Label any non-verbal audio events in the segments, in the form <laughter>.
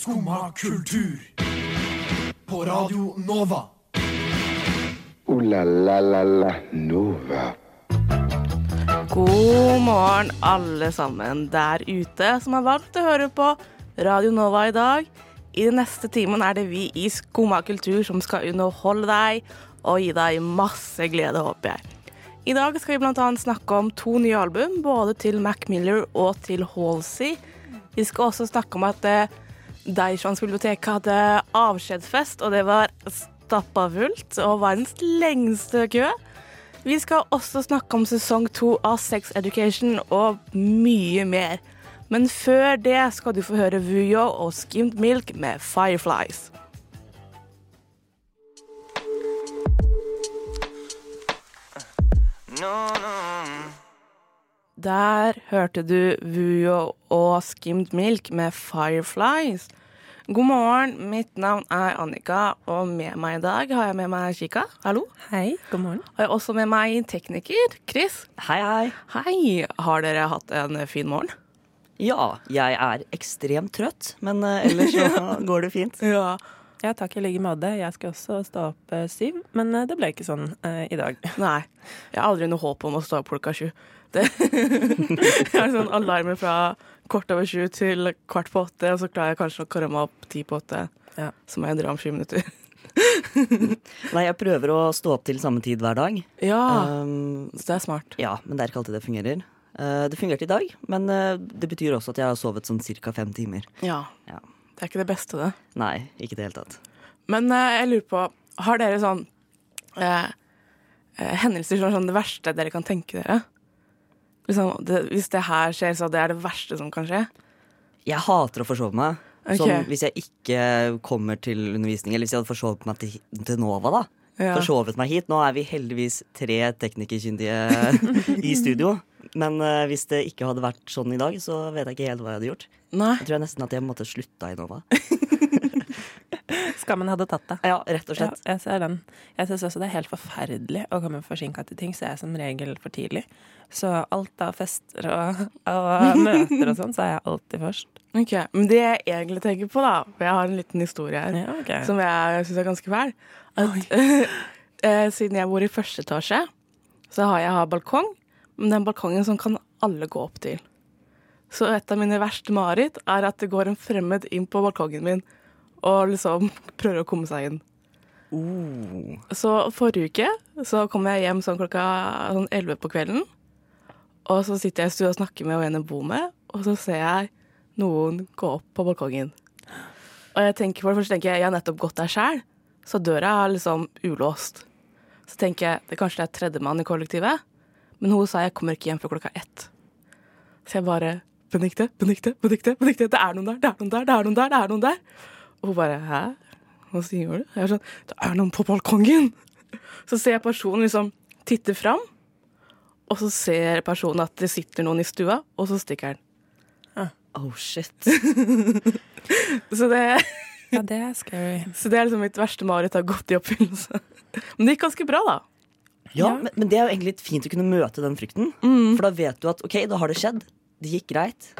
Skumma kultur. På Radio Nova. O-la-la-la-la Nova. God morgen, alle sammen der ute som har til å høre på Radio Nova i dag. I den neste timen er det vi i Skumma kultur som skal underholde deg og gi deg masse glede, håper jeg. I dag skal vi bl.a. snakke om to nye album, både til Mac Miller og til Halsey. Vi skal også snakke om at Deichmans bibliotek hadde avskjedsfest, og det var stappa fullt og verdens lengste kø. Vi skal også snakke om sesong to av Sex Education og mye mer. Men før det skal du få høre Vuyo og Skimmed Milk med Fireflies. Der hørte du Vujo og Skimmed Milk med Fireflies. God morgen, mitt navn er Annika, og med meg i dag har jeg med meg Kika. Hallo. Hei, god morgen. Og jeg har også med meg tekniker Chris. Hei, hei. Hei. Har dere hatt en fin morgen? Ja, jeg er ekstremt trøtt, men eh, ellers så <laughs> går det fint. Ja. Ja, takk i like måte. Jeg skal også stå opp eh, syv, men eh, det ble ikke sånn eh, i dag. Nei. Jeg har aldri noe håp om å stå opp klokka sju. Det <laughs> jeg har sånn alarmer fra kvart over sju til kvart på åtte, og så klarer jeg kanskje å komme meg opp ti på åtte. Ja. Så må jeg dra om sju minutter. <laughs> Nei, jeg prøver å stå opp til samme tid hver dag. Ja, Um, så det er smart. ja, men det er ikke alltid det fungerer. Uh, det fungerte i dag, men uh, det betyr også at jeg har sovet sånn ca. fem timer. Ja. Ja. Det er ikke det beste, det. Nei, ikke i det hele tatt. Men uh, jeg lurer på, har dere sånn hendelser som sånn det verste dere kan tenke dere? Liksom, det, hvis det her skjer, så det er det verste som kan skje? Jeg hater å forsove meg. Okay. Sånn, hvis jeg ikke kommer til undervisning, eller hvis jeg hadde forsovet meg til, til Nova, da. Ja. Forsovet meg hit. Nå er vi heldigvis tre teknikerkyndige <laughs> i studio. Men uh, hvis det ikke hadde vært sånn i dag, så vet jeg ikke helt hva jeg hadde gjort. Nei. Jeg tror nesten at jeg måtte slutta i Nova. <laughs> Skammen hadde tatt det. Ja, rett og Ja, jeg ser den. Jeg syns også det er helt forferdelig å komme forsinka til ting, så jeg er som regel for tidlig. Så alt av fester og, og møter og sånn, så er jeg alltid først. Ok, Men det jeg egentlig tenker på, da For jeg har en liten historie her Ja, okay. som jeg syns er ganske fæl. <laughs> Eh, siden jeg bor i første etasje, så har jeg har balkong. Men den balkongen som kan alle gå opp til. Så et av mine verste mareritt er at det går en fremmed inn på balkongen min og liksom <laughs> prøver å komme seg inn. Uh. Så forrige uke så kom jeg hjem sånn klokka sånn 11 på kvelden. Og så sitter jeg i stua og snakker med henne jeg bor med, og så ser jeg noen gå opp på balkongen. Og jeg tenker, for det første tenker jeg jeg har nettopp gått der sjæl, så døra er liksom ulåst. Så tenker jeg det kanskje det er tredjemann i kollektivet, men hun sa jeg kommer ikke hjem før klokka ett. Så jeg bare Benedikte, Benedikte, Benedikte, Benedikte, det er noen der, det er noen der, det er noen der, det er noen der. Hun bare hæ? Hva sier du? Jeg er sånn Det er noen på balkongen! Så ser jeg personen liksom titte fram, og så ser personen at det sitter noen i stua, og så stikker han. oh shit. <laughs> Så det, Ja, det er scary. så det er liksom mitt verste mareritt har gått i oppfyllelse. Men det gikk ganske bra, da. Ja, Ja. Men, men det er jo egentlig litt fint å kunne møte den frykten. Mm. For da vet du at ok, da har det skjedd. Det gikk greit.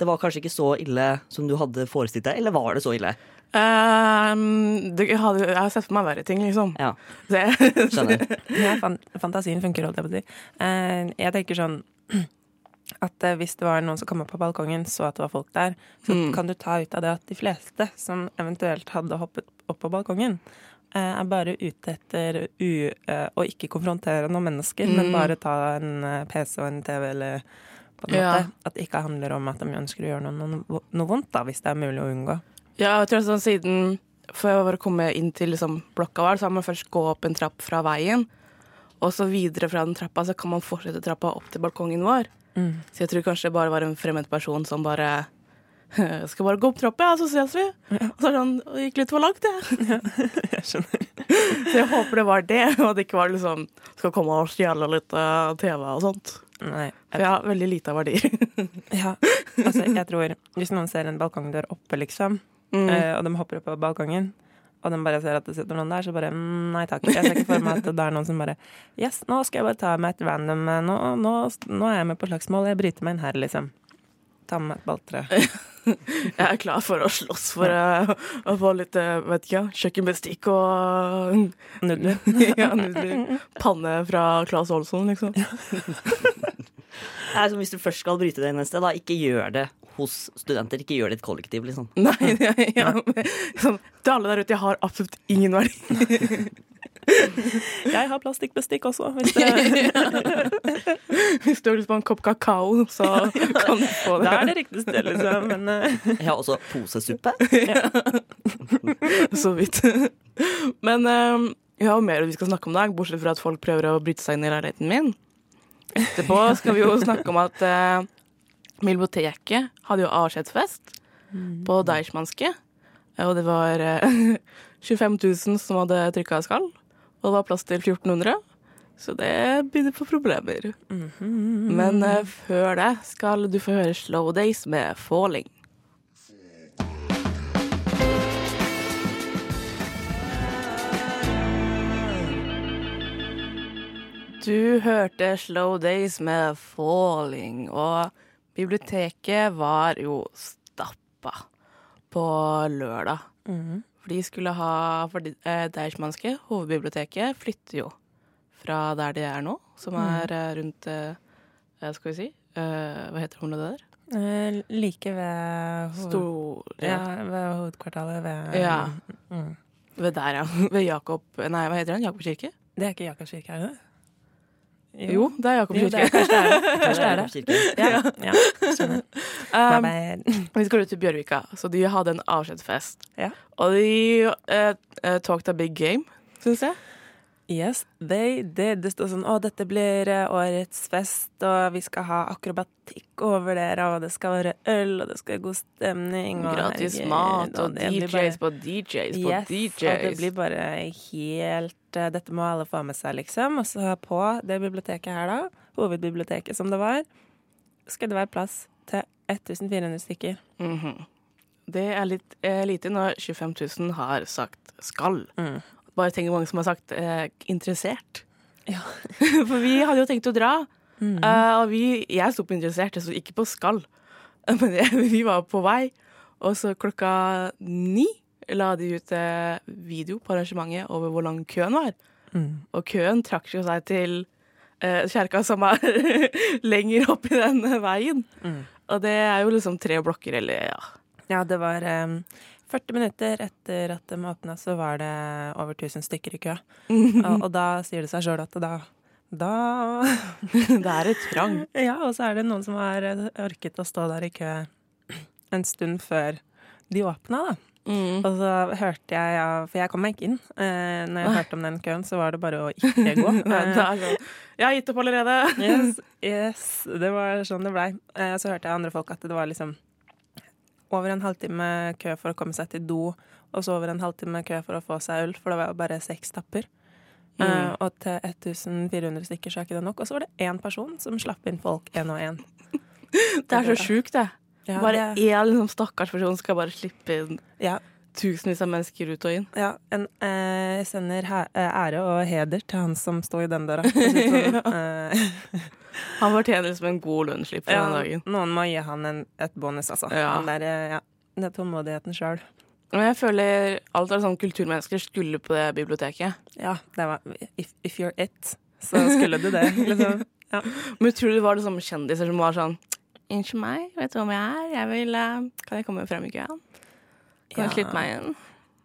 Det var kanskje ikke så ille som du hadde forestilt deg, eller var det så ille? Um, det, jeg, hadde, jeg har sett for meg verre ting, liksom. Ja, <laughs> Så jeg, skjønner. Ja, fantasien funker, holdt jeg på å si. Uh, jeg tenker sånn <clears throat> at uh, hvis det var noen som kom opp på balkongen, så at det var folk der, så Mm. kan du ta ut av det at de fleste som eventuelt hadde hoppet opp på balkongen, uh, er bare ute etter u, eh, å ikke konfrontere noen mennesker, men Mm. bare ta en PC og en TV eller på en Ja. måte. At det ikke handler om at de ønsker å gjøre noe, noe, vondt, da, hvis det er mulig å unngå. ja, jeg tror sånn siden For å komme inn til liksom, blokka vår, så må man først gå opp en trapp fra veien. Og så videre fra den trappa så kan man fortsette trappa opp til balkongen vår. Mm. Så jeg tror kanskje det bare var en fremmed person som bare <laughs> Skal bare gå opp trappa, ja, så ses vi. Og så det sånn Det gikk litt for langt, jeg. <laughs> Jeg skjønner. Så jeg håper det var det, og at det ikke var liksom Skal komme og stjele litt eh, TV og sånt. Nei, For jeg har veldig lite av verdier. <laughs> Ja, altså jeg tror Hvis noen ser en balkongdør oppe, liksom, Mm. eh, og de hopper opp på balkongen, og de bare ser at det sitter noen der, så bare mm, nei takk. Jeg ser ikke for meg at det er noen som bare Yes, nå skal jeg bare ta meg et random eh, Nå, nå, nå er jeg med på slagsmål, jeg bryter meg inn her, liksom. Ta med meg et balltre. <laughs> jeg er klar for å slåss for eh, å få litt eh, vet ikke, kjøkkenbestikk og Nudler. <laughs> ja, nudler. Panne fra Claes Olsson, liksom. Er hvis du først skal bryte det inn et sted, da ikke gjør det hos studenter. Ikke gjør det i et kollektiv, liksom. <laughs> Nei, ja, ja. Sånn, til alle der ute, jeg har absolutt ingen verdi. <laughs> Jeg har plastikkbestikk også, hvis <laughs> Hvis du har lyst på en kopp kakao, så kan du få det. Det er det. riktige stedet, liksom. Men eh, Jeg har også posesuppe. Så vidt. Men eh, vi har jo mer vi skal snakke om i dag, bortsett fra at folk prøver å bryte seg inn i leiligheten min. Etterpå skal vi jo snakke om at eh, biblioteket hadde jo avskjedsfest på Deichmanske. Og det var eh, <laughs> 25 000 som hadde trykka skall, og det var plass til 1400. Så det begynner på problemer. Men eh, før det skal du få høre Slow Days med Falling. Du hørte Slow Days med Falling, og biblioteket var jo stappa på lørdag. For de skulle ha For eh, Deichmanske, hovedbiblioteket, flytter jo fra der de er nå, som er eh, rundt eh, eh, Skal vi si eh, Hva heter området der? eh, like ved hoved... Stor Ja, ved hovedkvartalet ved Ja. Mm. Ved der, ja. <laughs> Ved Jakob Nei, hva heter den? Jakob kirke? Det er ikke Jakobs kirke, er det? Jo, det er Jakob Jo, det kirke. kanskje det er <laughs> det. Ja, ja, Um. Vi skal ut til Bjørvika, så de hadde en avskjedsfest. Ja. Og de eh, eh, talked a big game, syns jeg. Yes, they did. Det står sånn Å, dette blir eh, årets fest, og vi skal ha akrobatikk over dere, og det skal være øl, og det skal være god stemning. Og Gratis herregud, mat og og DJs bare- på DJs på yes, DJs. Og det blir bare helt eh, Dette må alle få med seg, liksom. Og så på det biblioteket her, da, hovedbiblioteket som det var, skal det være plass til 1400 stykker. Mhm. Det er litt eh, lite når 25 000 har sagt skal. Mm. Bare tenk hvor mange som har sagt eh, interessert. Ja. <laughs> For vi hadde jo tenkt å dra, Mm. eh, og vi, jeg sto på interessert, jeg sto ikke på skal. <laughs> Men vi var på vei, og så klokka ni la de ut eh, video på arrangementet over hvor lang køen var. Mm. Og køen trakk seg til eh, kjerka som er <laughs> lenger opp i den veien. Mm. Og det er jo liksom tre blokker, eller ja. Ja, det var eh, 40 minutter etter at de åpna, så var det over 1000 stykker i kø. <laughs> Og, og da sier det seg sjøl at da da <laughs> Det er et trang. <laughs> Ja, og så er det noen som har eh, orket å stå der i kø en stund før de åpna, da. Mm. Og så hørte jeg, ja, for jeg kom meg ikke inn. Eh, når jeg hørte om den køen, så var det bare å ikke gå. Eh, sånn. Jeg har gitt opp allerede. Yes, yes, det var sånn det blei. Eh, så hørte jeg andre folk at det var liksom over en halvtime kø for å komme seg til do, og så over en halvtime kø for å få seg øl, for det var jo bare seks tapper. Mm. Uh, og til 1400 stykker så er ikke det nok. Og så var det én person som slapp inn folk én og én. <laughs> Det er så sjukt, det. Ja, Bare det- én liksom, stakkars person skal bare slippe inn ja, tusenvis av mennesker ut og inn. ja, en, eh, jeg sender eh, ære og heder til han som sto i den døra. <laughs> det. Eh, Han fortjener liksom en god lønnsslipp for ja, den dagen. noen må gi han en, et bonus, altså. Ja. Der, eh, ja, det er tålmodigheten sjøl. Men jeg føler alt av sånn kulturmennesker skulle på det biblioteket. Ja, det var if, if you're it, så skulle du det, <laughs> liksom. Ja. Men tror du det var liksom kjendiser som var sånn Unnskyld meg, vet du hvem jeg er? Jeg vil, kan jeg komme frem i køen? Kan ja. slippe meg inn?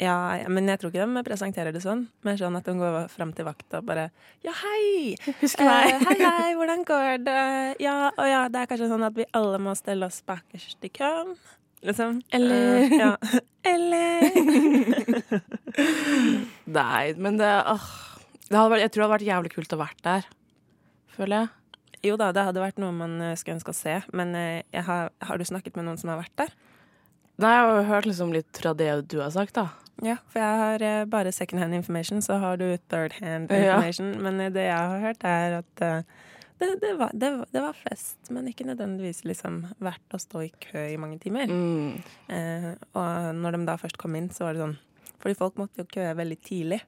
Ja, men jeg tror ikke de presenterer det sånn. Mer sånn at de går fram til vakta og bare Ja, hei! Husker Eh, meg? hei, <laughs> hei, hvordan går det? Ja, og ja, det er kanskje sånn at vi alle må stelle oss bakerst i køen. Liksom. Eller- uh, ja. <laughs> Eller <laughs> Nei, men det, åh, det vært, Jeg tror det hadde vært jævlig kult å vært der. Føler jeg. Jo da, det hadde vært noe man eh, skulle ønske å se, men eh, har, har du snakket med noen som har vært der? Nei, jeg har hørt liksom litt fra det du har sagt, da. Ja, for jeg har eh, bare second hand information, så har du third hand Ja. information. Men eh, det jeg har hørt, er at eh, det, det, var, det, det var fest, men ikke nødvendigvis liksom verdt å stå i kø i mange timer. Mm. Eh, og når de da først kom inn, så var det sånn Fordi folk måtte jo køe veldig tidlig.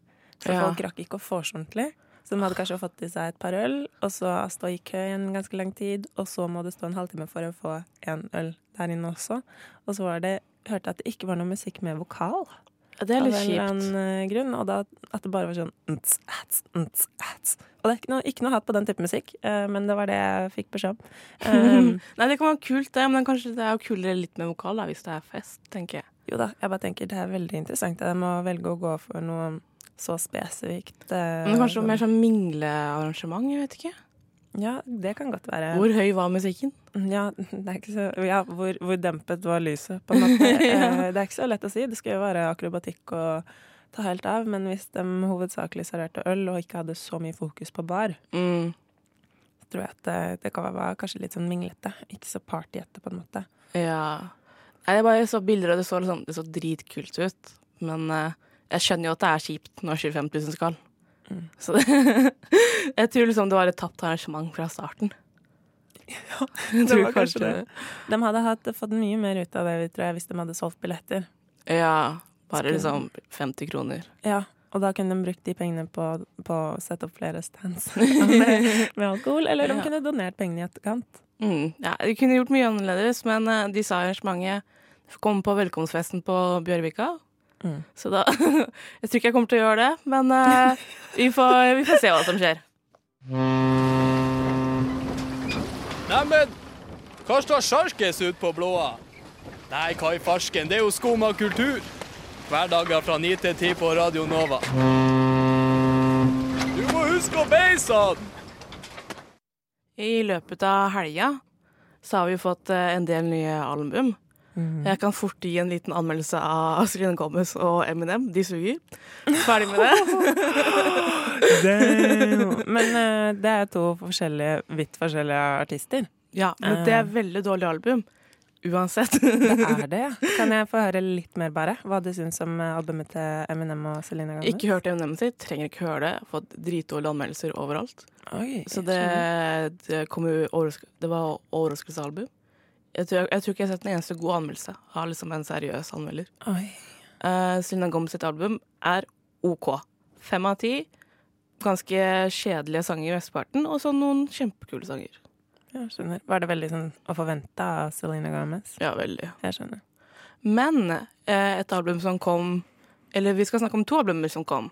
Så Ja. folk rakk ikke å vorse ordentlig. Så de hadde kanskje fått i seg et par øl, og så stå i kø en ganske lang tid, og så må du stå en halvtime for å få en øl der inne også. Og så var det, hørte jeg at det ikke var noe musikk med vokal. Ja, Det er litt av en eller kjipt. annen eh, grunn, og da at det bare var sånn nts, ats, nts, ats. Og det er ikke noe, ikke noe hatt på den type musikk, eh, men det var det jeg fikk beskjed om. Um, <laughs> Nei, det kan være kult, det, men kanskje det er kulere litt med vokal da, hvis det er fest, tenker jeg. jo da, jeg bare tenker det er veldig interessant. Jeg må velge å gå for noe så spesifikt. eh, Men kanskje mer sånn minglearrangement, jeg vet ikke. Ja, det kan godt være. Hvor høy var musikken? Ja, <laughs> er så, ja hvor, hvor dempet var lyset, på en måte. <laughs> ja. Det er ikke så lett å si. Det skal jo være akrobatikk og ta helt av, men hvis de hovedsakelig serverte øl og ikke hadde så mye fokus på bar, Mm. så tror jeg at det, det kan være kanskje litt sånn minglete. Ikke så partyete, på en måte. Ja. Nei, jeg bare så bilder, og det så, liksom, det så dritkult ut. Men eh, jeg skjønner jo at det er kjipt når 25 000 skal. Mm. Så det, <laughs> jeg tror liksom det var et tapt arrangement fra starten. Ja, <laughs> Det var kanskje det. De hadde hatt, fått mye mer ut av det, tror jeg, hvis de hadde solgt billetter. Ja, bare Skulle- liksom 50 kroner. Ja, og da kunne de brukt de pengene på, på å sette opp flere stands <laughs> med, med alkohol, eller de Ja. kunne donert pengene i etterkant. Mm. Ja, de kunne gjort mye annerledes, men eh, de sa arrangementet kom på velkomstfesten på Bjørvika. Mm. Så da <laughs> Jeg tror ikke jeg kommer til å gjøre det, men uh, vi, får, vi får se hva som skjer. Neimen, hva står sjarkes ut på blåa? Nei, hva i farsken, det er jo skumma kultur. Hverdager fra 9 til 10 på Radio Nova. Du må huske å beise han! I løpet av helga så har vi fått eh, en del nye album. Jeg kan fort gi en liten anmeldelse av <laughs> Astrid Gomez og Eminem. De suger. Ferdig med det. <laughs> Men uh, det er to forskjellige, vidt forskjellige artister. Ja, men det er veldig dårlig album. Uansett. Det er det, ja. <laughs> Kan jeg få høre litt mer, bare? Hva du syns om eh, albumet til Eminem og Selena Gomez? Ikke hørt Eminem sitt, trenger ikke høre det. Fått dritdårlige anmeldelser overalt. Oi, Så det, det, kom jo overrask det var overraskelsesalbum. Jeg tror, jeg tror ikke jeg har sett en eneste god anmeldelse av liksom en seriøs anmelder. Oi. Uh, Selena Gomez sitt album er OK. Fem av ti. Ganske kjedelige sanger i mesteparten, og så noen kjempekule sanger. Jeg skjønner. Var det veldig sånn å forvente av Selena Gomez? Ja, veldig. Jeg skjønner. Men uh, et album som kom Eller vi skal snakke om to albumer som kom.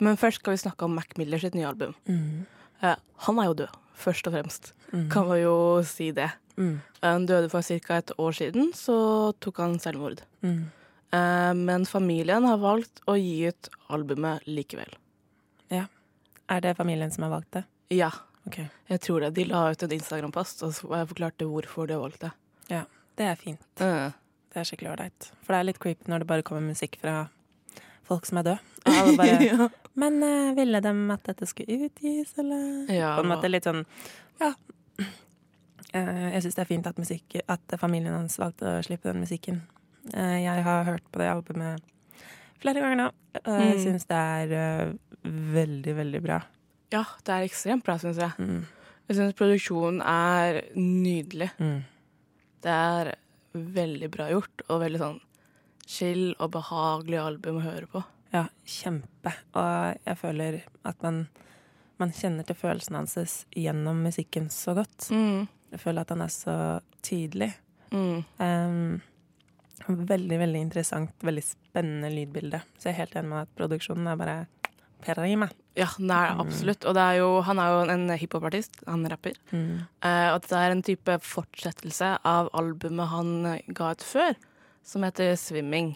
Men først skal vi snakke om Mac Miller sitt nye album. Mm. Uh, han er jo død, først og fremst. Mm. Kan man jo si det. Mm. Han døde for ca. et år siden, så tok han selvmord. Mm. Eh, men familien har valgt å gi ut albumet likevel. Ja. Er det familien som har valgt det? Ja, Okay. jeg tror det. De la ut en Instagram-post og jeg forklarte hvorfor de har valgt det. Ja, Det er fint. Eh, Det er skikkelig ålreit. For det er litt creepy når det bare kommer musikk fra folk som er døde. Og alle bare <laughs> ja. Men eh, ville de at dette skulle utgis, eller? Ja, På en måte litt sånn Ja. Eh, jeg syns det er fint at, musikk, at familien hans valgte å slippe den musikken. Eh, jeg har hørt på det albumet flere ganger nå, og jeg Mm. syns det er eh, veldig, veldig bra. ja, det er ekstremt bra, syns jeg. Mm. Jeg syns produksjonen er nydelig. Mm. Det er veldig bra gjort, og veldig sånn chill og behagelig album å høre på. Ja, kjempe. Og jeg føler at man, man kjenner til følelsene hans gjennom musikken så godt. Mm. Jeg føler at han er så tydelig. Mm. Um, veldig, veldig interessant, veldig spennende lydbilde. Så jeg er helt enig med at produksjonen er bare prima. Ja, det er det absolutt. Og det er jo, han er jo en hiphop-artist, han rapper. Mm. Uh, og det er en type fortsettelse av albumet han ga ut før, som heter Swimming.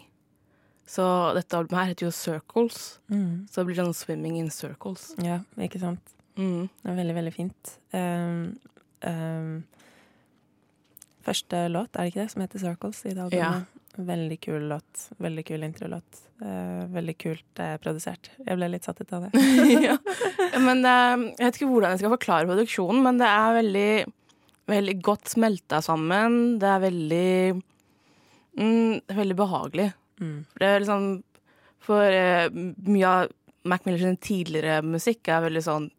Så dette albumet her heter jo Circles, Mm. så det blir sånn Swimming in Circles. Ja, ikke sant. Mm. Det er veldig, veldig fint. Um, um, første låt, er det ikke det, som heter Circles i det albumet? Veldig kul låt. Veldig kul introlåt. Uh, veldig kult uh, produsert. Jeg ble litt satt ut av det. <laughs> ja. Men eh, jeg vet ikke hvordan jeg skal forklare produksjonen, men det er veldig, veldig godt smelta sammen. Det er veldig mm, veldig behagelig. Mm. Det er liksom For eh, mye av Mac Miller sin tidligere musikk er veldig sånn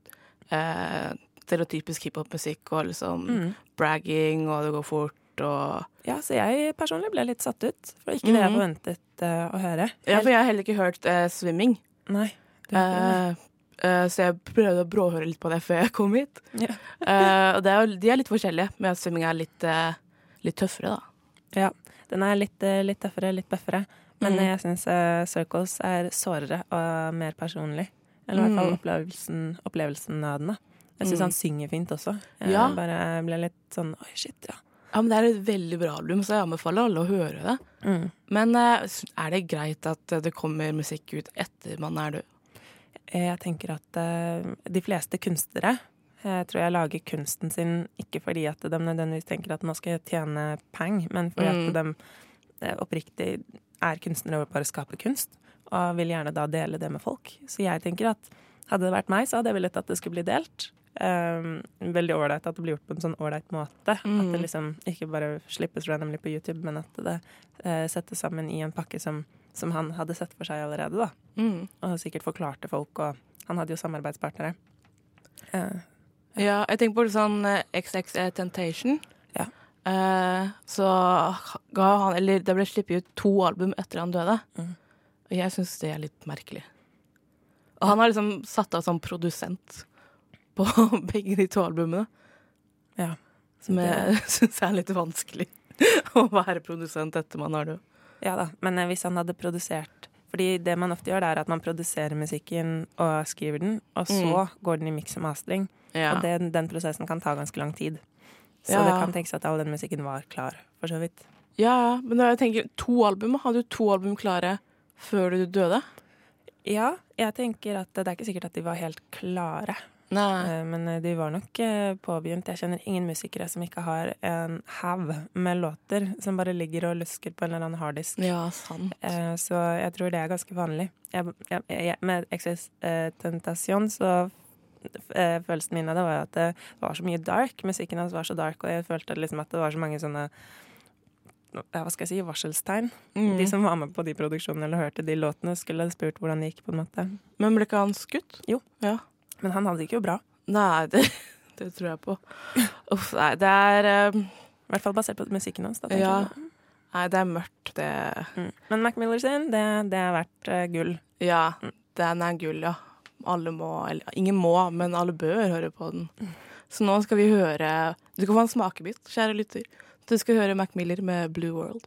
eh, stereotypisk hiphop-musikk og liksom Mm. bragging, og det går fort og Ja, så jeg personlig ble litt satt ut. For ikke det jeg Mhm. forventet uh, å høre. Ja, for jeg har heller ikke hørt uh, 'Swimming'. Nei. Eh, så jeg prøvde å bråhøre litt på det før jeg kom hit. Ja. <laughs> Og det er de er litt forskjellige, men at svømming er litt, litt tøffere, da. Ja, den er litt, litt tøffere, litt bøffere. Men mm. jeg syns Circles er sårere og mer personlig. Eller i hvert fall Mhm. opplevelsen, opplevelsen av den. da. Jeg syns mm. han synger fint også. Jeg Ja. bare ble litt sånn oi, shit, ja. Ja, men Det er et veldig bra album, så jeg anbefaler alle å høre det. Mm. Men eh, er det greit at eh, det kommer musikk ut etter man er død? Jeg tenker at eh, de fleste kunstnere jeg tror jeg lager kunsten sin ikke fordi at de nødvendigvis tenker at nå skal jeg tjene penger, men fordi Mm. at de eh, oppriktig er kunstnere og bare skaper kunst, og vil gjerne da dele det med folk. Så jeg tenker at hadde det vært meg, så hadde jeg villet at det skulle bli delt. Um, veldig ålreit at det blir gjort på en sånn ålreit måte. At Mm. det liksom ikke bare slippes randomly på YouTube, men at det uh, settes sammen i en pakke som, som han hadde sett for seg allerede, da. Mm. Og sikkert forklarte folk, og han hadde jo samarbeidspartnere. Uh, Ja, jeg tenker på det sånn uh, XX Temptation. Ja. Eh, så ga han Eller det ble sluppet ut to album etter han døde. Mm. Og jeg syns det er litt merkelig. Og han har liksom satt av som produsent på <laughs> begge de to albumene. Ja. Som jeg <laughs> syns er litt vanskelig. <laughs> Å være produsent etter man har død. Ja da, men eh, hvis han hadde produsert Fordi det man ofte gjør, det er at man produserer musikken og skriver den, og så går den i mix og mastering. Ja. Og den, den prosessen kan ta ganske lang tid. Så Ja. det kan tenkes at all den musikken var klar, for så vidt. ja, men jeg tenker to album. Hadde du to album klare før du døde? Ja, jeg tenker at det er ikke sikkert at de var helt klare. Nei. Eh, Men eh, de var nok eh, påbegynt. Jeg kjenner ingen musikere som ikke har en haug med låter som bare ligger og lusker på en eller annen harddisk. Ja, sant. Så jeg tror det er ganske vanlig. Jeg, jeg, jeg, med Existentation så følelsen min av det var at det var så mye dark. Musikken hans var så dark, og jeg følte liksom at det var så mange sånne hva skal jeg si, varselstegn. Mm. De som var med på de produksjonene eller hørte de låtene, skulle spurt hvordan det gikk, på en måte. Men ble ikke han skutt? Jo. Ja. Men han hadde det ikke jo bra. Nei, det, <laughs> det tror jeg på. Uff, nei, det er um, I hvert fall basert på musikken hans. Da, Ja. jeg. Nei, det er mørkt, det Mm. Men Mac Miller sin, det, det er verdt uh, gull. Ja, den er gull, ja. Alle må Eller ingen må, men alle bør høre på den. Så nå skal vi høre Du skal få en smakebit, kjære lytter. Du skal høre Mac Miller med Blue World.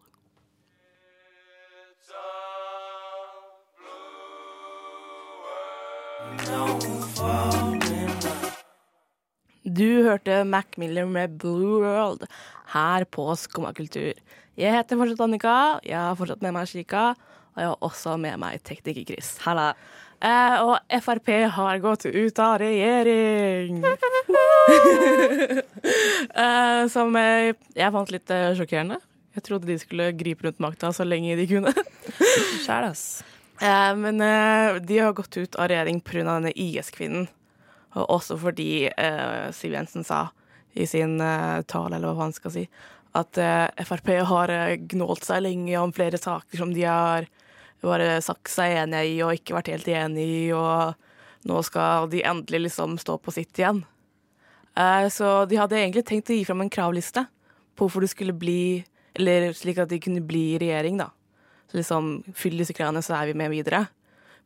Du hørte Mac Miller med Blue World her på Skummakultur. Jeg heter fortsatt Annika, jeg har fortsatt med meg Shika, og jeg har også med meg tekniker Chris. Halla. Eh, og Frp har gått ut av regjering! <laughs> eh, som jeg, jeg fant litt eh, sjokkerende. Jeg trodde de skulle gripe rundt makta så lenge de kunne. Sjæl, ass. Eh, men eh, de har gått ut av regjering pga. denne IS-kvinnen. Og også fordi eh, Siv Jensen sa i sin eh, tale, eller hva han skal si, at eh, Frp har eh, gnålt seg lenge om flere saker som de har bare sagt seg enige i og ikke vært helt enige i, og nå skal de endelig liksom stå på sitt igjen. Så de hadde egentlig tenkt å gi fram en kravliste på hvorfor du skulle bli Eller slik at de kunne bli i regjering, da. Så liksom, fyll disse kravene, så er vi med videre.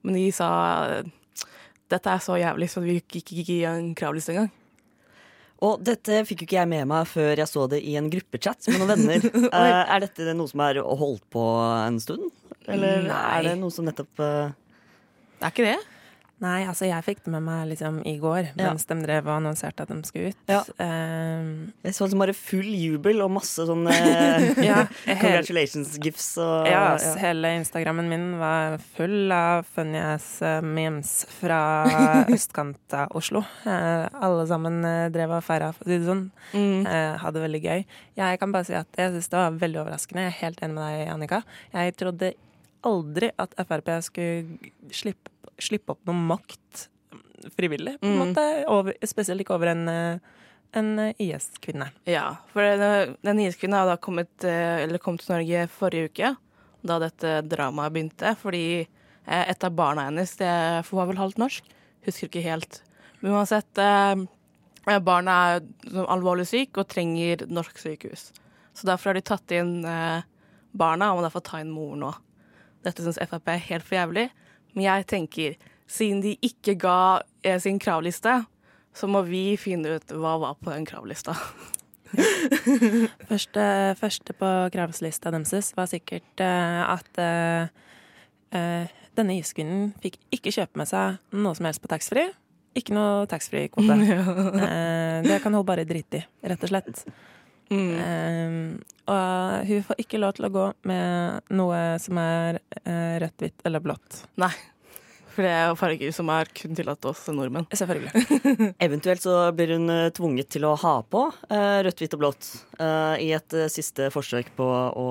Men de sa dette er så jævlig, så vi gikk ikke i en kravliste engang. Og dette fikk jo ikke jeg med meg før jeg så det i en gruppechat med noen venner. <laughs> Eh, er dette noe som er holdt på en stund? Eller Nei. er det noe som nettopp eh, Det er ikke det. Nei, altså jeg fikk det med meg liksom i går, Ja. mens de drev og annonserte at de skulle ut. Ja. Ehm, Jeg så liksom bare full jubel og masse sånn eh, <laughs> ja, <laughs> congratulations-gifs ja, ass, hele Instagrammen min var full av funny ass eh, memes fra <laughs> østkant av Oslo. Uh, alle sammen eh, drev og feira, for å si det sånn. Mm. Uh, hadde det veldig gøy. Jeg kan bare si at jeg syns det var veldig overraskende. Jeg er helt enig med deg, Annika. Jeg trodde aldri at Frp skulle slippe, slippe opp noe makt frivillig, på en Mm. måte. Over, spesielt ikke over en, eh, en eh, IS-kvinne. Ja, for den, den IS-kvinnen har da kommet, eh, eller kom til Norge forrige uke, da dette dramaet begynte, fordi et av barna hennes, det var vel halvt norsk, husker ikke helt. Men uansett, barna er sånn alvorlig syk og trenger norsk sykehus. Så derfor har de tatt inn barna, og må derfor ta inn mor nå. Dette syns Frp er helt for jævlig, men jeg tenker, siden de ikke ga eh, sin kravliste, så må vi finne ut hva var på den kravlista. <laughs> Første, første på kravslista deres var sikkert eh, at eh, eh, denne iskvinnen fikk ikke kjøpe med seg noe som helst på taxfree. Ikke noe taxfree-kvote. <laughs> Eh, det kan hun bare drite i, rett og slett. Mm. Um, og hun får ikke lov til å gå med noe som er uh, rødt, hvitt eller blått. Nei. For det er farger som er kun tillatt oss nordmenn. Selvfølgelig. <laughs> Eventuelt så blir hun eh, tvunget til å ha på eh, rødt, hvitt og blått i et siste forsøk på å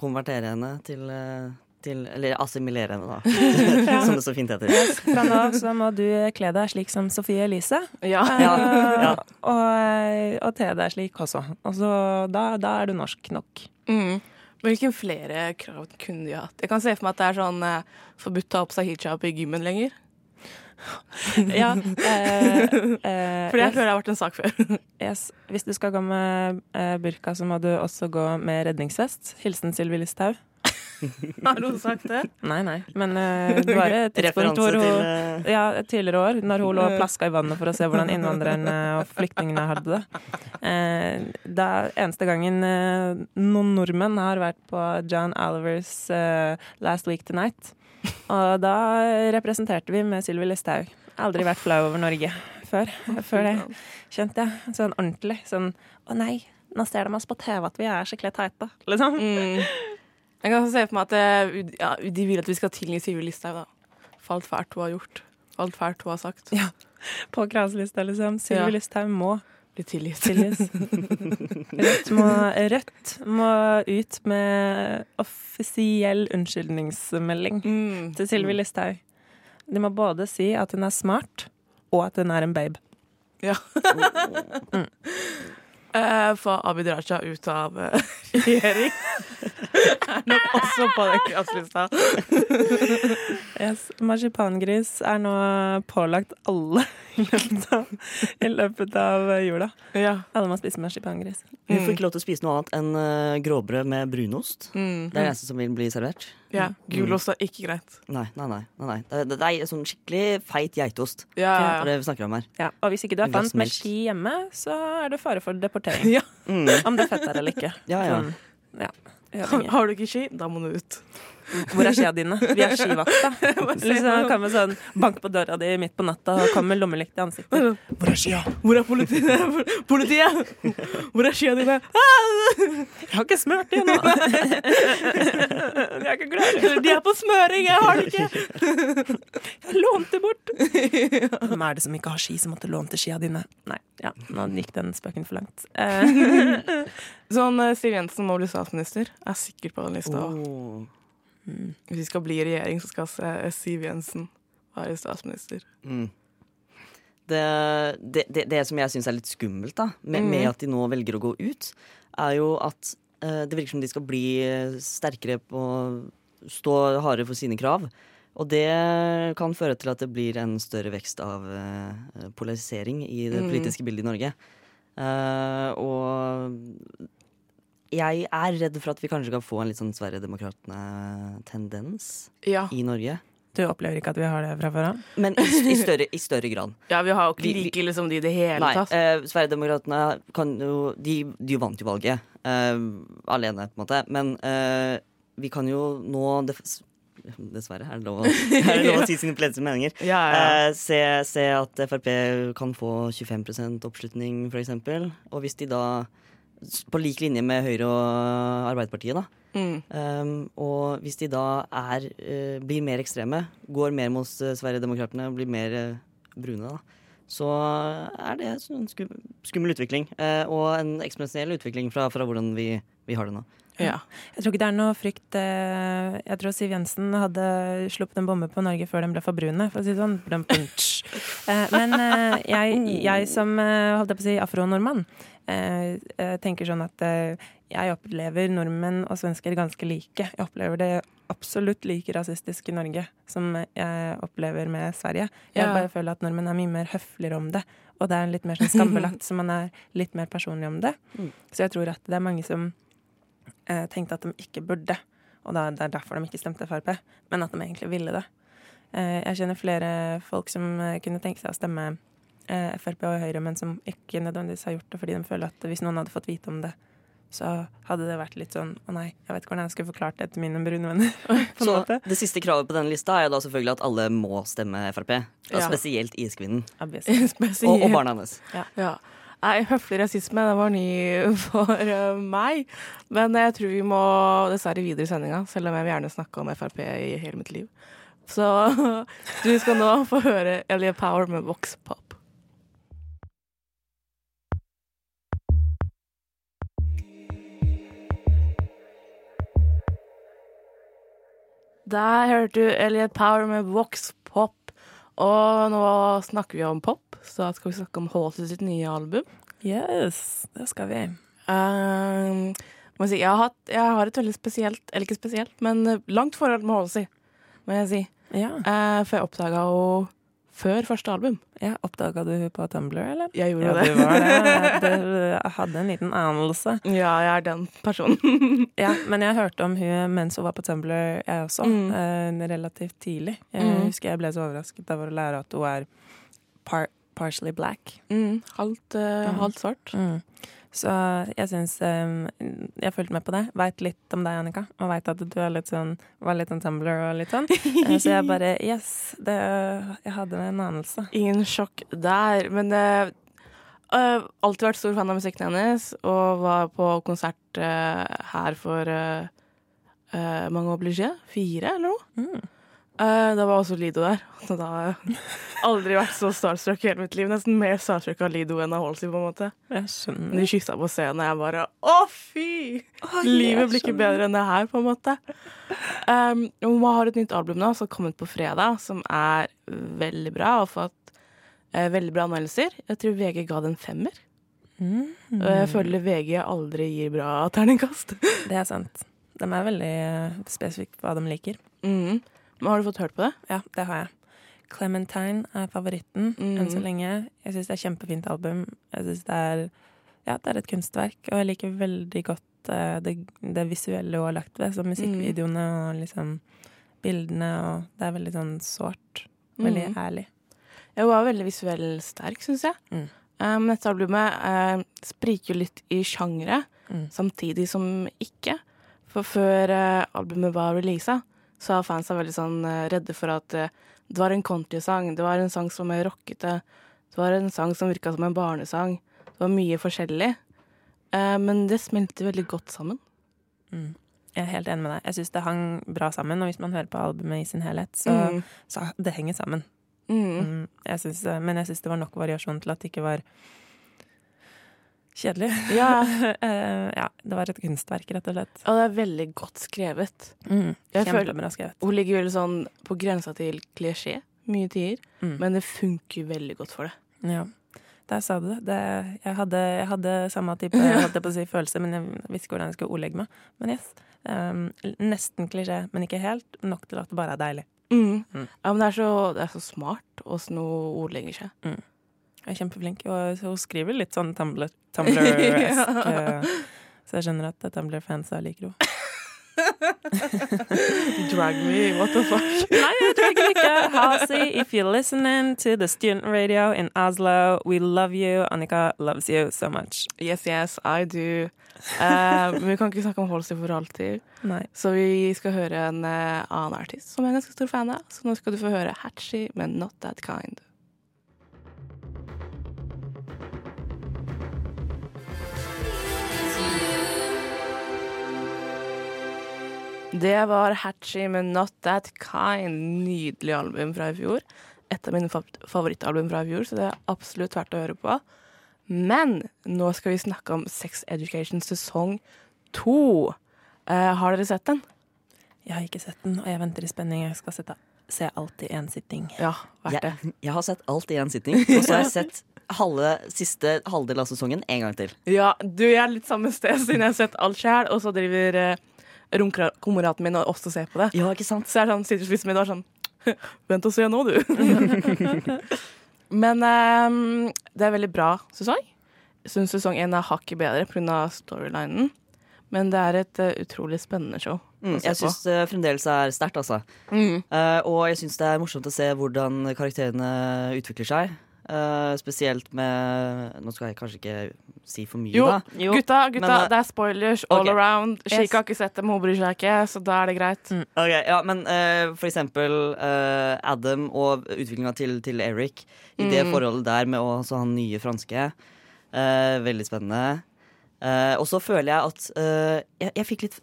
konvertere henne til, til Eller assimilere henne, da. <laughs> Som det så fint heter. Fra nå av så må du kle deg slik som Sofie Elise. Ja. Ja, ja. Og, og te deg slik også. Og så da, da er du norsk nok. Mm. Hvilke flere krav kunne de hatt? Jeg kan se for meg at det er sånn eh, forbudt å ha på seg hijab i gymmen lenger. <laughs> Ja, eh, eh, For det yes, føler jeg har vært en sak før. <laughs> yes. Hvis du skal gå med eh, burka, så må du også gå med redningsvest. Hilsen Sylvi Listhaug. <laughs> Har hun sagt det? Nei, nei. Men uh, det var et tidspunkt hvor hun til eh, ja, et tidligere år, når hun lå og plaska i vannet for å se hvordan innvandrerne og flyktningene hadde det. Uh, det er eneste gangen uh, noen nordmenn har vært på John Olivers eh, Last Week Tonight. Og da representerte vi med Sylvi Listhaug. Aldri vært flau over Norge før. Før det kjente jeg. Sånn ordentlig. Sånn å nei, nå ser de oss på TV at vi er skikkelig teite. Liksom. Mm. Jeg kan se for meg at det, ja, de vil at vi skal tilgi Sylvi Listhaug, da. For alt fælt hun har gjort. For alt fælt hun har sagt. Ja. På kravslista, liksom. Sylvi Ja. Listhaug må Bli tilgitt. <laughs> Rødt må, Rødt må ut med offisiell unnskyldningsmelding Mm. til Sylvi Listhaug. De må både si at hun er smart, og at hun er en babe. Ja. <laughs> Eh, Få Abid Raja ut av uh, <laughs> regjering. <laughs> er nok også på den kravlista. <laughs> Yes. Marsipangris er nå pålagt alle i løpet av, i løpet av jula. Ja. Alle må spise marsipangris. Vi får ikke lov til å spise noe annet enn eh, gråbrød med brunost. Mm. Det er det eneste som vil bli servert. ja. Gulost er ikke greit. Nei, nei, nei. nei, nei. Det, det, det er sånn skikkelig feit geitost. Ja. Det er det vi snakker om her. Ja. Og hvis ikke du har fant med ski hjemme, så er det fare for deportering. <laughs> Ja. Mm. Om det er fett der eller ikke. Ja, ja. Sånn, ja. Har du ikke ski, da må du ut. Hvor er skia dine? Vi er skivakta. <laughs> Liksom kommer sånn bank på døra di midt på natta og kommer med lommelykt i ansiktet. Hvor er skia? Hvor er politiet? <laughs> Politiet! Hvor er skia dine? Jeg har ikke smurt de ennå! <laughs> De er ikke klar. De er på smøring, jeg har det ikke! Jeg lånte bort. Hvem er det som ikke har ski, som måtte låne til skia dine? Nei, ja, nå gikk den spøken for langt. Eh, Sånn eh, Siv Jensen må bli statsminister. Jeg Er sikker på den lista. også. Oh. Hvis vi skal bli i regjering, så skal Siv Jensen være statsminister. Mm. Det, det, det, det som jeg syns er litt skummelt da, med, med at de nå velger å gå ut, er jo at eh, det virker som de skal bli eh, sterkere på stå hardere for sine krav. Og det kan føre til at det blir en større vekst av eh, polarisering i det Mm. politiske bildet i Norge. Uh, og jeg er redd for at vi kanskje kan få en litt sånn Sverigedemokraterna-tendens Ja. i Norge. du opplever ikke at vi har det fra før av? Men i, i, større, i større grad. ja, vi har jo ikke like liksom de i det hele Nei, tatt. eh, Sverigedemokratene kan jo De, de vant jo valget eh, alene, på en måte. Men eh, vi kan jo nå Dessverre, er det lov å, <laughs> er det lov å si sine politiske meninger? Ja, ja. Eh, se, se at Frp kan få 25% oppslutning, for eksempel. Og hvis de da På lik linje med Høyre og Arbeiderpartiet, da. Mm. Um, og hvis de da er, uh, blir mer ekstreme, går mer mot uh, Sverigedemokraterna og blir mer uh, brune, da, så er det en skum, skummel utvikling. og en eksponentiell utvikling fra, fra hvordan vi, vi har det nå. Ja. Jeg tror ikke det er noe frykt eh, Jeg tror Siv Jensen hadde sluppet en bombe på Norge før den ble for brune, for å si det sånn. Eh, Men eh, jeg, jeg som holdt jeg på å si afro-nordmann, tenker sånn at jeg opplever nordmenn og svensker ganske like. Jeg opplever det absolutt like rasistisk i Norge som jeg opplever med Sverige. Jeg Ja. bare føler at nordmenn er mye mer høfligere om det. Og det er litt mer sånn skambelagt, <laughs> så man er litt mer personlig om det. Så jeg tror at det er mange som tenkte at de ikke burde. Og det er derfor de ikke stemte Frp, men at de egentlig ville det. Eh, jeg kjenner flere folk som eh, kunne tenke seg å stemme eh, Frp og Høyre, men som ikke nødvendigvis har gjort det fordi de føler at hvis noen hadde fått vite om det, så hadde det vært litt sånn Å nei, jeg vet ikke hvordan jeg skulle forklart det til mine brune venner. <laughs> på Så måte. det siste kravet på denne lista er jo da selvfølgelig at alle må stemme Frp. Og Ja. spesielt Iskvinnen. Obviously. Og, og barna hennes. Ja. Ja. Nei, høflig rasisme, det var ny for eh, meg. Men jeg tror vi må dessverre videre i sendinga, selv om jeg vil gjerne snakke om Frp i hele mitt liv. Så <laughs> du skal nå få høre Elliot Power med Vox Pop. Der hørte du Elliot Power med Vox. Og nå snakker vi om pop, så skal vi snakke om Halsey sitt nye album. Yes, det skal vi. Um, si, jeg, har hatt, jeg har et veldig spesielt, eller ikke spesielt, men langt forhold med Halsey, må jeg si. Ja. Uh, for jeg oppdaga henne før første album. ja Oppdaga du på Tumblr, eller? Jeg gjorde Ja, det. du var det. Jeg, hadde en liten anelse. <laughs> Ja, jeg er den personen. <laughs> Ja, men jeg hørte om hun mens hun var på Tumblr, jeg også. Mm. eh, relativt tidlig. Jeg Mm. husker jeg ble så overrasket av å lære at hun er par partially black. Mm, halvt, uh, halvt svart. Mm. Så jeg syns Jeg fulgte med på det. Veit litt om deg, Annika. Og veit at du litt sånn, var litt Tumblr og litt sånn. Eh, Så jeg bare <laughs> Yes, det, jeg hadde en anelse. Ingen sjokk der. Men uh, alltid vært stor fan av musikken hennes, og var på konsert uh, her for uh, mange obligé. Fire, eller noe? Mm. Eh, da var også Lido der. <laughs> Så da har jeg aldri vært så starstruck i hele mitt liv. Nesten mer starstruck av Lido enn av Halsey, på en måte. Jeg skjønner. De kyssa på scenen, og jeg bare Å, fy! Livet blir ikke bedre enn det her, på en måte. Um, hun har et nytt album nå som kom ut på fredag, som er veldig bra og fått uh, veldig bra anmeldelser. Jeg tror VG ga den femmer. Mm. Og jeg føler VG aldri gir bra terningkast. Det er sant. De er veldig eh, spesifikke på hva de liker. Mm. Har du fått hørt på det? Ja, det har jeg. Clementine er favoritten Mm. enn så lenge. Jeg syns det er kjempefint album. Jeg synes det er Ja, det er et kunstverk, og jeg liker veldig godt uh, det, det visuelle hun har lagt ved, som musikkvideoene og liksom bildene, og det er veldig sånn sårt. Veldig Mm. ærlig. Ja, hun var veldig visuell sterk, syns jeg. Mm. Um, dette albumet uh, spriker jo litt i sjangre, Mm. samtidig som ikke. For før uh, albumet var releasa, så er fansa veldig sånn eh, redde for at eh, det var en countrysang, det var en sang som er rockete, det var en sang som virka som en barnesang. Det var mye forskjellig. Eh, men det smelter veldig godt sammen. Mm. Jeg er helt enig med deg. Jeg syns det hang bra sammen, og hvis man hører på albumet i sin helhet, så, Mm. så det henger sammen. Mm. Mm. Jeg synes, men jeg syns det var nok variasjon til at det ikke var kjedelig. Ja, <laughs> Eh, ja, det var et kunstverk, rett og slett. og det er veldig godt skrevet. Mm. Kjempebra skrevet. Hun ligger veldig sånn på grensa til klisjé mye tider, Mm. men det funker veldig godt for det. Ja. Der sa du det. det jeg, hadde, jeg hadde samme type <laughs> si, følelse, men jeg visste ikke hvordan jeg skulle ordlegge meg. Men yes. Um, nesten klisjé, men ikke helt. Nok til at det bare er deilig. Mm. Mm. Ja, men det er så, det er så smart åssen hun ordlegger seg. Jeg er kjempeflink. Og hun skriver litt sånn Tumblr- Tumblr-esk. <laughs> Ja. eh, Så jeg skjønner at Tumblr-fansa liker henne. <laughs> Drag me, what the fuck? Nei, jeg tror ikke ikke. Halsey, if you're listening to the student radio in Oslo, we love you. Annika loves you so much. Yes, yes, I do. Uh, <laughs> men vi kan ikke snakke om Halsey for alltid, Nei. så vi skal høre en uh, annen artist som jeg er ganske stor fan av. Så nå skal du få høre Hatchie med Not That Kind. Det var Hatchie med Not That Kind. Nydelig album fra i fjor. Et av mine favorittalbum fra i fjor, så det er absolutt verdt å høre på. Men nå skal vi snakke om Sex Education sesong to. Eh, har dere sett den? Jeg har ikke sett den, og jeg venter i spenning. Jeg skal sette, se alt i én sitting. Ja, verdt det. Jeg, jeg har sett alt i én sitting, og så har jeg <laughs> sett halve, siste halvdel av sesongen en gang til. Ja, du, jeg er litt samme sted, siden jeg har sett alt sjæl, og så driver eh, romkameraten min også ser på det. Ja, ikke sant? Så jeg sånn, sitter spissen min og er sånn <laughs> Vent og se nå, du. <laughs> Men um, det er veldig bra sesong. Syns sesong én er hakket bedre pga. storylinen. Men det er et uh, utrolig spennende show. Mm, jeg syns det fremdeles er sterkt, altså. Eh, og jeg syns det er morsomt å se hvordan karakterene utvikler seg. Eh, spesielt med Nå skal jeg kanskje ikke si for mye, Jo, da. gutta, gutta, Men, eh, det er spoilers all okay. around. Shika Yes. har ikke sett det, men hun bryr seg ikke, så da er det greit. Mm. Ok, ja, men uh, for eksempel uh, Adam og utviklinga til, til Eric i det Mm. forholdet der med å ha han nye franske. Eh, veldig spennende. Eh, og så føler jeg at eh, jeg, jeg fikk litt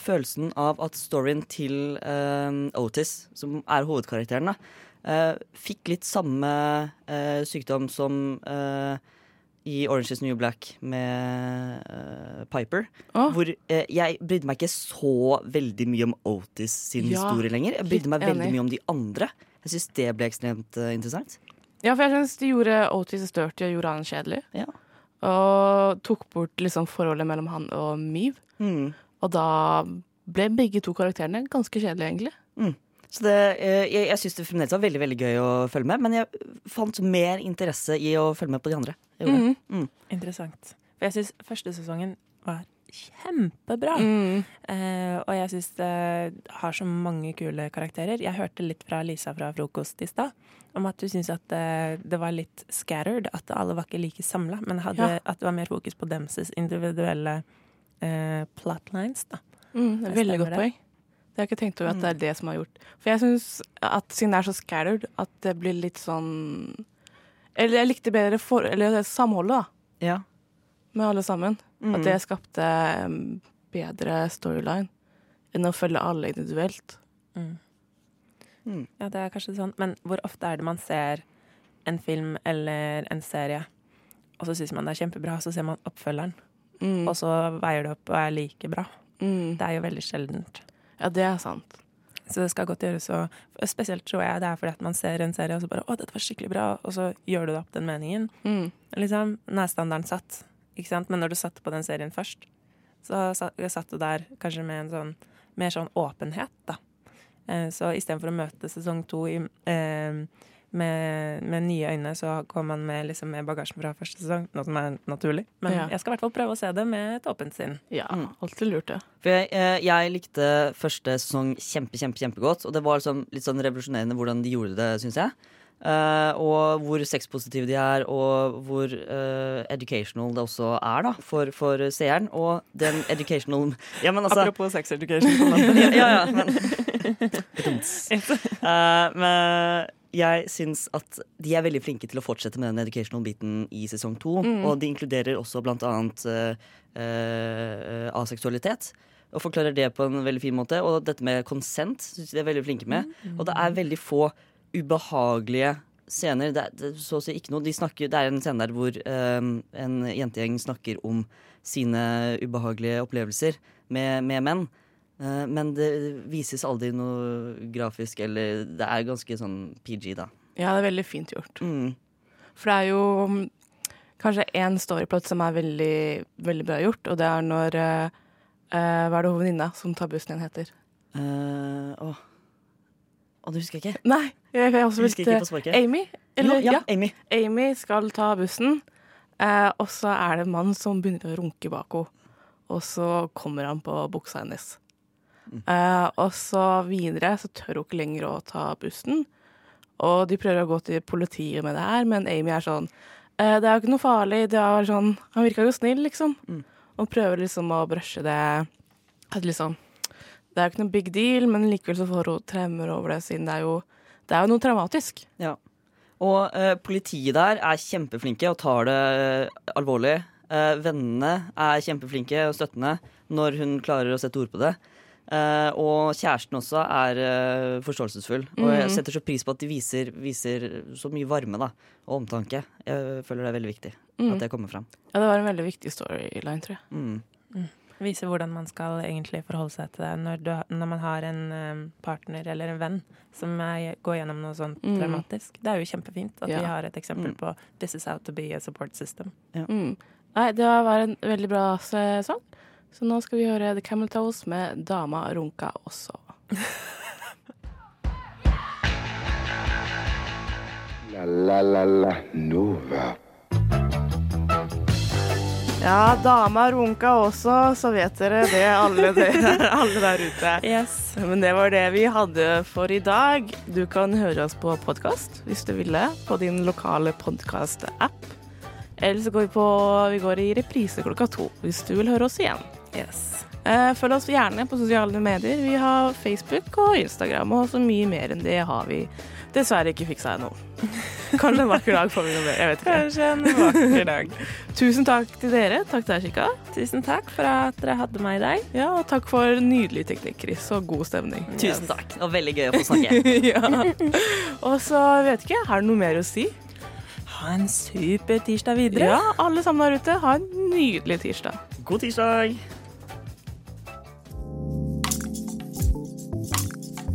følelsen av at storyen til Otis, som er hovedkarakteren, da, fikk litt samme eh, sykdom som eh, i Orange is New Black med uh, Piper. Oh. Hvor uh, jeg brydde meg ikke så veldig mye om Otis sin Ja, historie lenger. Jeg brydde meg veldig enig. mye om de andre. Jeg syns det ble ekstremt uh, interessant. Ja, for jeg syns de gjorde Otis dirty og gjorde han kjedelig. Ja. Og tok bort liksom forholdet mellom han og Miv. Mm. Og da ble begge to karakterene ganske kjedelige, egentlig. Så det, eh, jeg, jeg syns det fremdeles var veldig veldig gøy å følge med, men jeg fant mer interesse i å følge med på de andre. Mm. Mm. Interessant. For jeg syns første sesongen var kjempebra. Mm. Eh, og jeg syns det har så mange kule karakterer. Jeg hørte litt fra Lisa fra frokost i stad om at du syns at det, det var litt scattered. At alle var ikke like samla, men hadde, Ja. at det var mer fokus på deres individuelle eh, plotlines. da. Mm, det er veldig godt poeng. Det har jeg ikke tenkt over at det er det som har gjort. For jeg syns at siden det er så scattered, at det blir litt sånn Eller jeg likte bedre for, eller samholdet, da, Ja. med alle sammen. Mm. At det skapte bedre storyline enn å følge alle individuelt. Mm. Mm. Ja, det er kanskje sånn. Men hvor ofte er det man ser en film eller en serie, og så syns man det er kjempebra, og så ser man oppfølgeren, Mm. og så veier det opp og er like bra? Mm. Det er jo veldig sjeldent. Ja, det er sant. Så det skal godt gjøres å Spesielt tror jeg det er fordi at man ser en serie og så bare 'Å, dette var skikkelig bra', og så gjør du det opp den meningen. Mm. Liksom, Nå er standarden satt, ikke sant? Men når du satte på den serien først, så satt du der kanskje med en sånn mer sånn åpenhet, da. Eh, Så istedenfor å møte sesong to i, eh, med, med nye øyne, så kom man med, liksom, med bagasjen fra første sesong, noe som er naturlig. Men Ja. jeg skal i hvert fall prøve å se det med et åpent sinn. Ja, Mm. alltid lurt, det. For jeg, eh, jeg likte første sesong kjempe, kjempe, kjempegodt. Og det var liksom litt sånn revolusjonerende hvordan de gjorde det, syns jeg. Uh, og hvor sexpositive de er, og hvor uh, educational det også er da, for, for seeren. Og den educational <laughs> Ja, men altså Apropos sex education. <laughs> ja, ja, ja, men uh, <laughs> Men jeg syns at de er veldig flinke til å fortsette med den educational biten i sesong to. Og de inkluderer også blant annet uh, uh, aseksualitet. Og forklarer det på en veldig fin måte. Og dette med konsent syns de er veldig flinke med. Og det er veldig få ubehagelige scener. Det er, det så å si ikke noe. De snakker, det er en scene der hvor um, en jentegjeng snakker om sine ubehagelige opplevelser med, med menn. Eh, Men det vises aldri noe grafisk, eller Det er ganske sånn PG, da. Ja, det er veldig fint gjort. Mm. For det er jo mm, kanskje én storyplot som er veldig, veldig bra gjort, og det er når eh, Hva er det venninna som tar bussen igjen heter? Uh, åh. Å, det husker jeg ikke. Nei, jeg har også Husker ikke på sparket. Amy. Eller, Jo, ja, ja. Amy. Amy skal ta bussen, eh, og så er det en mann som begynner å runke bak henne. Og så kommer han på buksa hennes. Eh, og så videre så tør hun ikke lenger å ta bussen. Og de prøver å gå til politiet med det her, men Amy er sånn uh, Det er jo ikke noe farlig. Det er sånn, han virka jo snill, liksom. Mm. Og prøver liksom å brushe det at liksom Det er jo ikke noe big deal, men likevel så får hun tremmer over det, siden det er jo, det er jo noe traumatisk. Ja. Og eh, politiet der er kjempeflinke og tar det eh, alvorlig. Eh, vennene er kjempeflinke og støttende når hun klarer å sette ord på det. Eh, og kjæresten også er uh, forståelsesfull. Og jeg Mhm. setter så pris på at de viser, viser så mye varme da, og omtanke. Jeg føler det er veldig viktig Mm. at det kommer fram. Ja, det var en veldig viktig storyline, tror jeg. Mm. Vise hvordan man skal egentlig forholde seg til det når, du, når man har en eh, partner eller en venn som er, går gjennom noe sånt Mm. traumatisk. Det er jo kjempefint at Ja. vi har et eksempel Mm. på 'this is how to be a support system'. Mm. Nei, det var en veldig bra sesong. Så nå skal vi høre The Camel Toes med Dama runka også. La la la la Nova. Ja, dama runka også, så vet dere det, alle, der, <laughs> alle der ute. Yes. Men det var det vi hadde for i dag. Du kan høre oss på podkast hvis du ville, på din lokale podkast-app. Eller så går vi, på, vi går i reprise klokka to hvis du vil høre oss igjen. Yes. Eh, følg oss gjerne på sosiale medier. Vi har Facebook og Instagram, og så mye mer enn det har vi dessverre ikke fiksa ennå. <laughs> Kanskje en vakker dag får vi noe mer. Jeg vet ikke. Kanskje en vakker dag. <laughs> Tusen takk til dere. Takk til deg, Kikka. Tusen takk for at dere hadde meg i dag. Ja, og takk for nydelig teknikk, Chris, og god stemning. Tusen takk. Det var veldig gøy å få snakke. <laughs> ja. Og så vet ikke, har du noe mer å si? Ha en super tirsdag videre. Ja, alle sammen der ute, ha en nydelig tirsdag. God tirsdag.